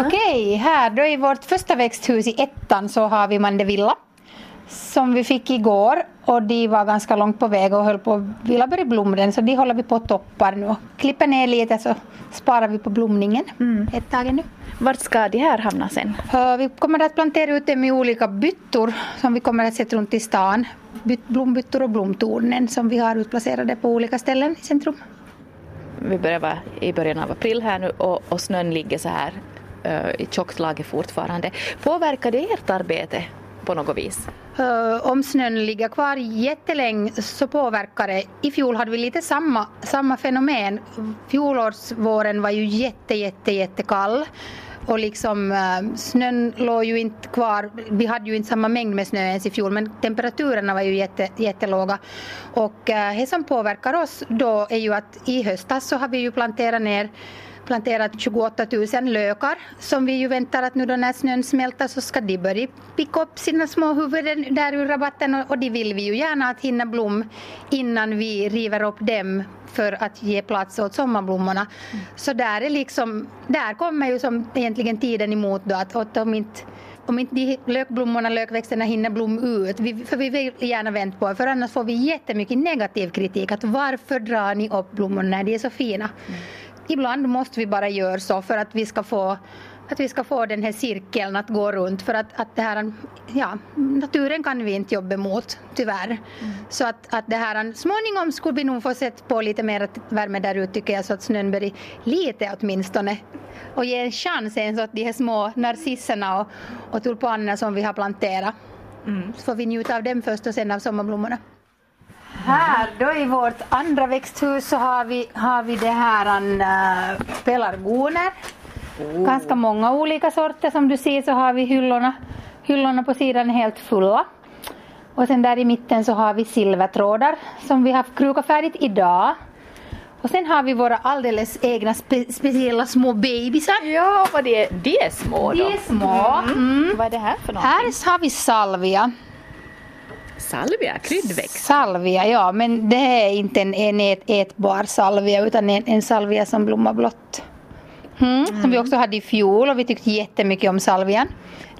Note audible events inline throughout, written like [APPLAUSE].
Okej, här då i vårt första växthus i ettan så har vi Mandevilla som vi fick igår och de var ganska långt på väg och höll på att vilja börja blomma så de håller vi på att toppar nu. Klipper ner lite så sparar vi på blomningen mm. ett tag nu. Vart ska de här hamna sen? Vi kommer att plantera ut dem i olika byttor som vi kommer att sätta runt i stan. Byt, blombyttor och blomtornen som vi har utplacerade på olika ställen i centrum. Vi börjar vara i början av april här nu och, och snön ligger så här Eh, i tjockt lager fortfarande. Påverkar det ert arbete på något vis? Eh, om snön ligger kvar jättelänge så påverkar det. I fjol hade vi lite samma, samma fenomen. Fjolårsvåren var ju jätte, jätte, jättekall och liksom eh, snön låg ju inte kvar. Vi hade ju inte samma mängd med snö ens i fjol men temperaturerna var ju jätte, jättelåga. Och det som påverkar oss då är ju att i höstas så har vi ju planterat ner planterat 28 000 lökar som vi ju väntar att nu då när snön smälter så ska de börja picka upp sina små huvuden där ur rabatten och, de vill vi ju gärna att hinna blom innan vi river upp dem för att ge plats åt sommarblommorna. Mm. Så där är liksom, där kommer ju som egentligen tiden emot då att, att om inte om inte de lökblommorna, lökväxterna hinner blomma ut, vi, för vi vill gärna vänta på för annars får vi jättemycket negativ kritik att varför drar ni upp blommorna när de är så fina? Mm ibland måste vi bara göra så för att vi ska få att vi ska få den här cirkeln att gå runt för att, att det här, ja, naturen kan vi inte jobba mot tyvärr. Mm. Så att, att det här, småningom skulle vi nog få sett på lite mer värme där ute tycker jag så att snön börjar lite åtminstone och ge en chans ens åt de här små narcisserna och, och tulpanerna som vi har planterat. Mm. Så får vi njuta av dem först och sen av sommarblommorna. Här då i vårt andra växthus så har vi, har vi det här uh, pelargoner. Oh. Ganska många olika sorter som du ser så har vi hyllorna, hyllorna på sidan helt fulla. Och sen där i mitten så har vi silvertrådar som vi har krukat färdigt idag. Och sen har vi våra alldeles egna spe speciella små bebisar. Ja, vad det är, de är små då? De är små. Mm. Mm. Vad är det här för någonting? Här har vi salvia. Salvia, kryddväxt? Salvia, ja, men det är inte en, en ät, ätbar salvia utan en, en salvia som blommar blått. Mm, mm. Som vi också hade i fjol och vi tyckte jättemycket om salvian.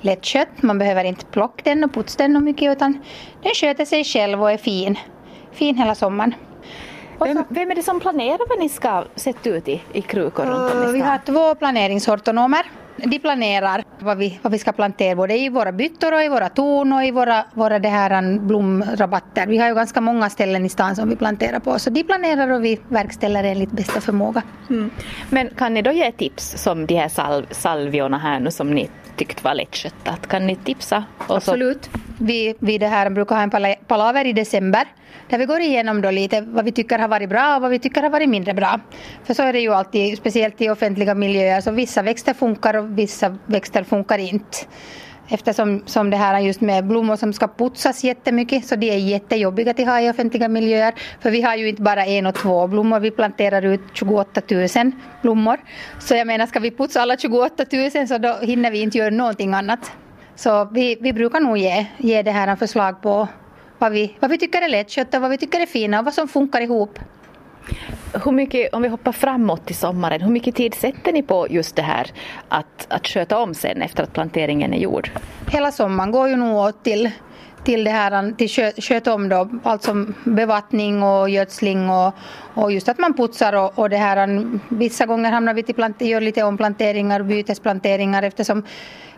Lättkött, man behöver inte plocka den och putsa den och mycket utan den sköter sig själv och är fin. Fin hela sommaren. Vem, vem, är det som planerar vad ni ska sätta ut i, i krukor runt om i Vi har två planeringshortonomer de planerar vad vi, vad vi ska plantera både i våra byttor och i våra torn och i våra, våra det här blomrabatter. Vi har ju ganska många ställen i stan som vi planterar på så de planerar och vi verkställer enligt bästa förmåga. Mm. Men kan ni då ge tips som de här salv, salviorna här nu som ni tyckt var lättköttat? Kan ni tipsa? Absolut. Vi, vi det här brukar ha en palaver i december där vi går igenom då lite vad vi tycker har varit bra och vad vi tycker har varit mindre bra. För så är det ju alltid, speciellt i offentliga miljöer, så vissa växter funkar och vissa växter funkar inte. Eftersom som det här just med blommor som ska putsas jättemycket så de är jättejobbiga att ha i offentliga miljöer. För vi har ju inte bara en och två blommor, vi planterar ut 28 000 blommor. Så jag menar, ska vi putsa alla 28 000 så då hinner vi inte göra någonting annat. Så vi, vi brukar nog ge, ge det här en förslag på vad vi, vad vi tycker är lättkötta, vad vi tycker är fina och vad som funkar ihop. Hur mycket, om vi hoppar framåt till sommaren, hur mycket tid sätter ni på just det här att, att sköta om sen efter att planteringen är gjord? Hela sommaren går ju nog åt till till det här, till skö, sköta om då, alltså bevattning och gödsling och, och just att man putsar och, och det här. Vissa gånger hamnar vi till plant, gör lite omplanteringar, bytesplanteringar eftersom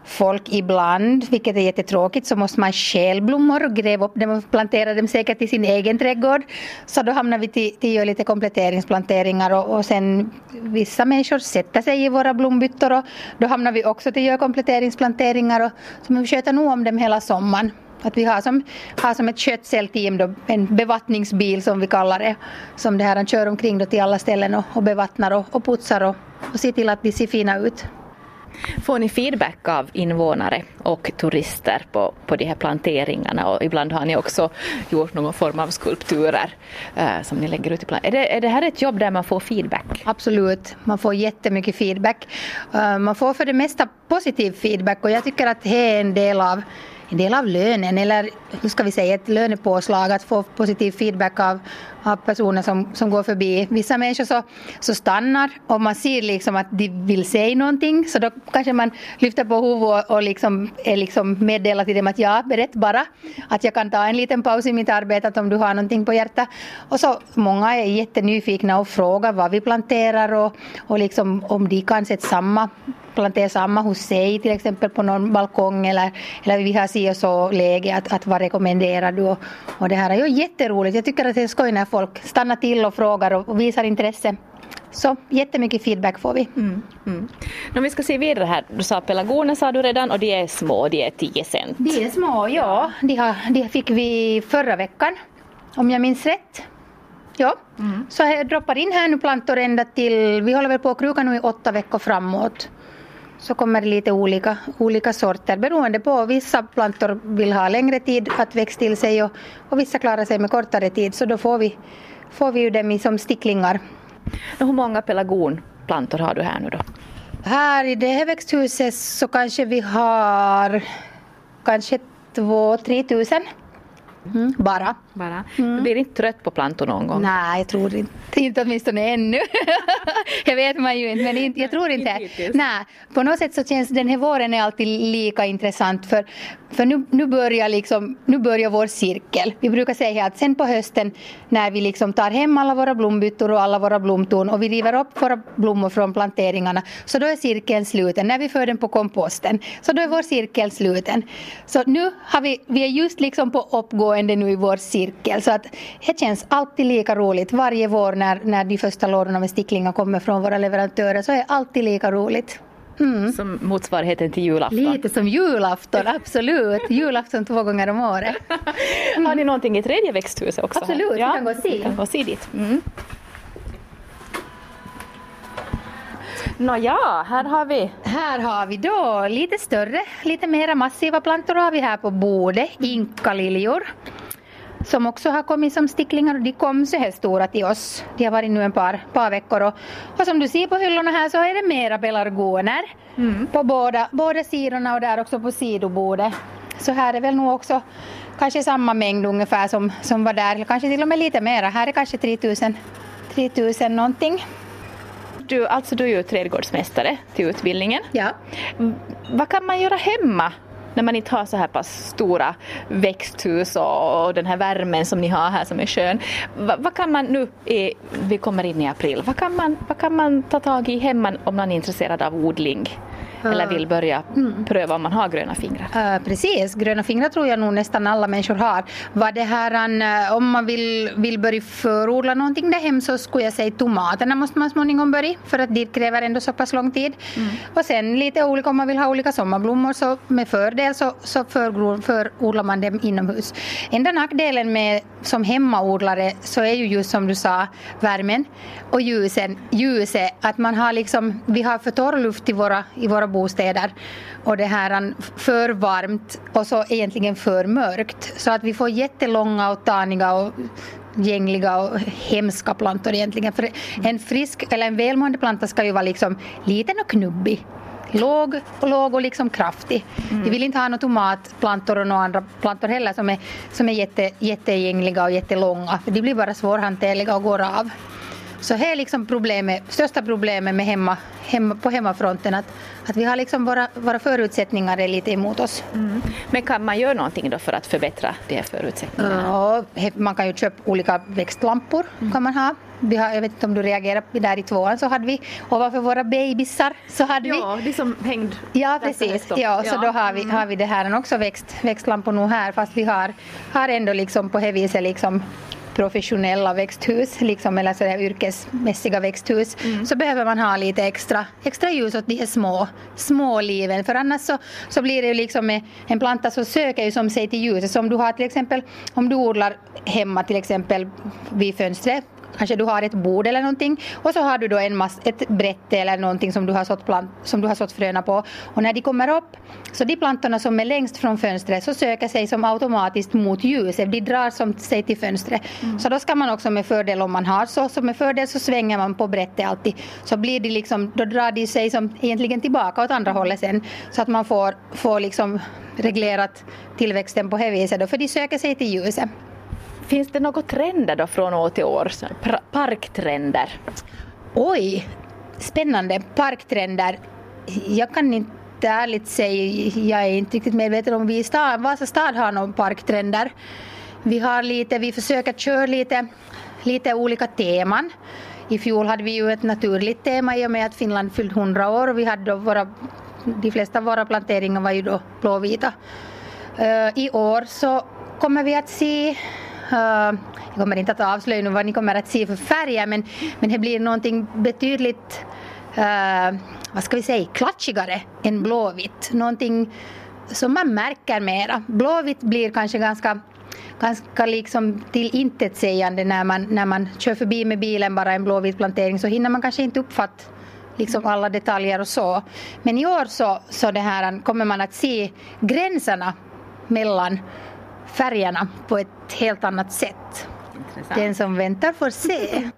folk ibland, vilket är jättetråkigt, så måste man stjäla blommor och gräva upp dem och plantera dem säkert i sin egen trädgård. Så då hamnar vi till, till göra lite kompletteringsplanteringar och, och sen vissa människor sätter sig i våra blombyttor och då hamnar vi också till att göra kompletteringsplanteringar och så vi sköter nog om dem hela sommaren. Att vi har som, har som ett skötselteam då, en bevattningsbil som vi kallar det, som det här kör omkring då till alla ställen och, och bevattnar och, och putsar och, och ser till att de ser fina ut. Får ni feedback av invånare och turister på, på de här planteringarna och ibland har ni också gjort någon form av skulpturer eh, som ni lägger ut i plan. Är det, är det här ett jobb där man får feedback? Absolut, man får jättemycket feedback. Uh, man får för det mesta positiv feedback och jag tycker att det är en del av en del av lönen eller hur ska vi säga ett lönepåslag att få positiv feedback av, av personer som, som går förbi. Vissa människor så, så stannar och man ser liksom att de vill säga någonting så då kanske man lyfter på huvudet och liksom är liksom meddelar till dem att ja, berätt bara att jag kan ta en liten paus i mitt arbete om du har någonting på hjärtat. Och så många är jättenyfikna och frågar vad vi planterar och, och liksom om de kan sätta samma plantera samma hos sig till exempel på någon balkong eller, eller vi har si och så läge att, att vad rekommenderar du och, och det här är ju jätteroligt. Jag tycker att det är skoj när folk stannar till och frågar och, visar intresse. Så jättemycket feedback får vi. Mm, mm. Om vi ska se vidare här, du sa pelargoner sa du redan och de är små, de är 10 cent. De är små, ja. De, har, de fick vi förra veckan om jag minns rätt. Ja, mm. så jag droppar in här nu plantor ända till, vi håller väl på att kruka nu i åtta veckor framåt så kommer det lite olika, olika sorter beroende på. Vissa plantor vill ha längre tid att växa till sig och, och vissa klarar sig med kortare tid så då får vi, får vi ju dem som sticklingar. Hur många pelargonplantor har du här nu då? Här i det här växthuset så kanske vi har kanske två, tre tusen. Mm, bara. bara. Mm. Du blir inte trött på plantor någon gång? Nej, jag tror inte. Inte åtminstone ännu. [LAUGHS] jag vet man ju inte, men jag tror inte. Nej, på något sätt så känns den här våren är alltid lika intressant för, för nu, nu, börjar liksom, nu börjar vår cirkel. Vi brukar säga att sen på hösten när vi liksom tar hem alla våra blombyttor och alla våra blomtorn och vi river upp våra blommor från planteringarna så då är cirkeln sluten. När vi för den på komposten så då är vår cirkel sluten. Så nu har vi, vi är just liksom på uppgående nu i vår cirkel så att det känns alltid lika roligt varje vår när, när de första lådorna med sticklingar kommer från våra leverantörer så är det alltid lika roligt. Mm. Som motsvarigheten till julafton. Lite som julafton, absolut. julafton två gånger om året. Mm. [LAUGHS] Har ni någonting i tredje växthuset också? Absolut, vi kan gå och se. Vi kan gå och se dit. Mm. Nåja, här har vi? Här har vi då lite större, lite mera massiva plantor har vi här på bordet. Inkaliljor som också har kommit som sticklingar och de kom så här stora till oss. De har varit nu en par, par veckor och, och som du ser på hyllorna här så är det mera pelargoner mm. på båda, båda sidorna och där också på sidobordet. Så här är väl nog också kanske samma mängd ungefär som, som var där, kanske till och med lite mera. Här är kanske 3000, 3000 någonting. Du, alltså du är ju trädgårdsmästare till utbildningen. Ja. Vad kan man göra hemma när man inte har så här pass stora växthus och, och den här värmen som ni har här som är skön. Va, vad kan man nu, är, vi kommer in i april, vad kan man, vad kan man ta tag i hemma om man är intresserad av odling? Eller vill börja mm. pröva om man har gröna fingrar. Uh, precis, gröna fingrar tror jag nog nästan alla människor har. Vad det här, uh, om man vill, vill börja förodla någonting där hem så skulle jag säga tomaterna måste man småningom börja för att det kräver ändå så pass lång tid. Mm. Och sen lite olika om man vill ha olika sommarblommor så med fördel så, så förodlar man dem inomhus. Enda nackdelen med som hemmaodlare så är ju just som du sa värmen och ljusen, ljuset, att man har liksom, vi har för torr luft i våra, i våra bostäder och det här för varmt och så egentligen för mörkt så att vi får jättelånga och taniga och gängliga och hemska plantor egentligen. För en frisk eller en välmående planta ska ju vara liksom liten och knubbig. Låg och låg och liksom kraftig. Mm. Vi vill inte ha några tomatplantor och några andra plantor heller som är, som är jätte, jättegängliga och jättelånga. För de blir bara svårhanterliga och går av. Så det är liksom problemet, största problemet med hemma, hemma, på hemmafronten att, att vi har liksom våra, våra förutsättningar är lite emot oss. Mm. Men kan man göra någonting då för att förbättra de här förutsättningarna? Ja, man kan ju köpa olika växtlampor mm. kan man ha. Vi har, jag vet inte om du reagerar där i tvåan så hade vi ovanför våra bebisar så hade ja, vi. de som hängde. Ja precis, ja, ja, så då har vi, har vi det här också växt, växtlampor nu här fast vi har, har ändå liksom på det viset liksom professionella växthus, liksom, eller så yrkesmässiga växthus, mm. så behöver man ha lite extra, extra ljus åt de här små, små liven. För annars så, så blir det ju liksom med en planta så söker ju som sig till ljuset. Så om du har till exempel, om du odlar hemma till exempel vid fönstret kanske du har ett bord eller någonting. Och så har du då en mass, ett brätte eller någonting som du, har sått plant, som du har sått fröna på. Och när de kommer upp så de plantorna som är längst från fönstret så söker sig som automatiskt mot ljuset, de drar som sig till fönstret. Mm. Så då ska man också med fördel om man har så, så med fördel så svänger man på brättet alltid. Så blir de liksom, då drar de sig som egentligen tillbaka åt andra hållet sen. Så att man får, får liksom reglerat tillväxten på det viset då, för de söker sig till ljuset. Finns det några trender då från år till år? Parktrender? Oj, spännande. Parktrender. Jag kan inte ärligt säga, jag är inte riktigt medveten om vi i stad, Vasa stad har några parktrender. Vi har lite, vi försöker köra lite, lite olika teman. I fjol hade vi ju ett naturligt tema i och med att Finland fyllt 100 år och vi hade då våra, de flesta av våra planteringar var ju då blåvita. Uh, I år så kommer vi att se Eh, jag kommer inte att avslöja nu vad ni kommer att se för färger men, men det blir någonting betydligt uh, vad ska vi säga, klatschigare än blåvitt. Någonting som man märker mera. Blåvitt blir kanske ganska ganska liksom till intetsägande när man, när man kör förbi med bilen bara en blåvit plantering så hinner man kanske inte uppfatta liksom alla detaljer och så. Men i år så, så det här, kommer man att se gränserna mellan färgerna på ett helt annat sätt. Intressant. Den som väntar får se.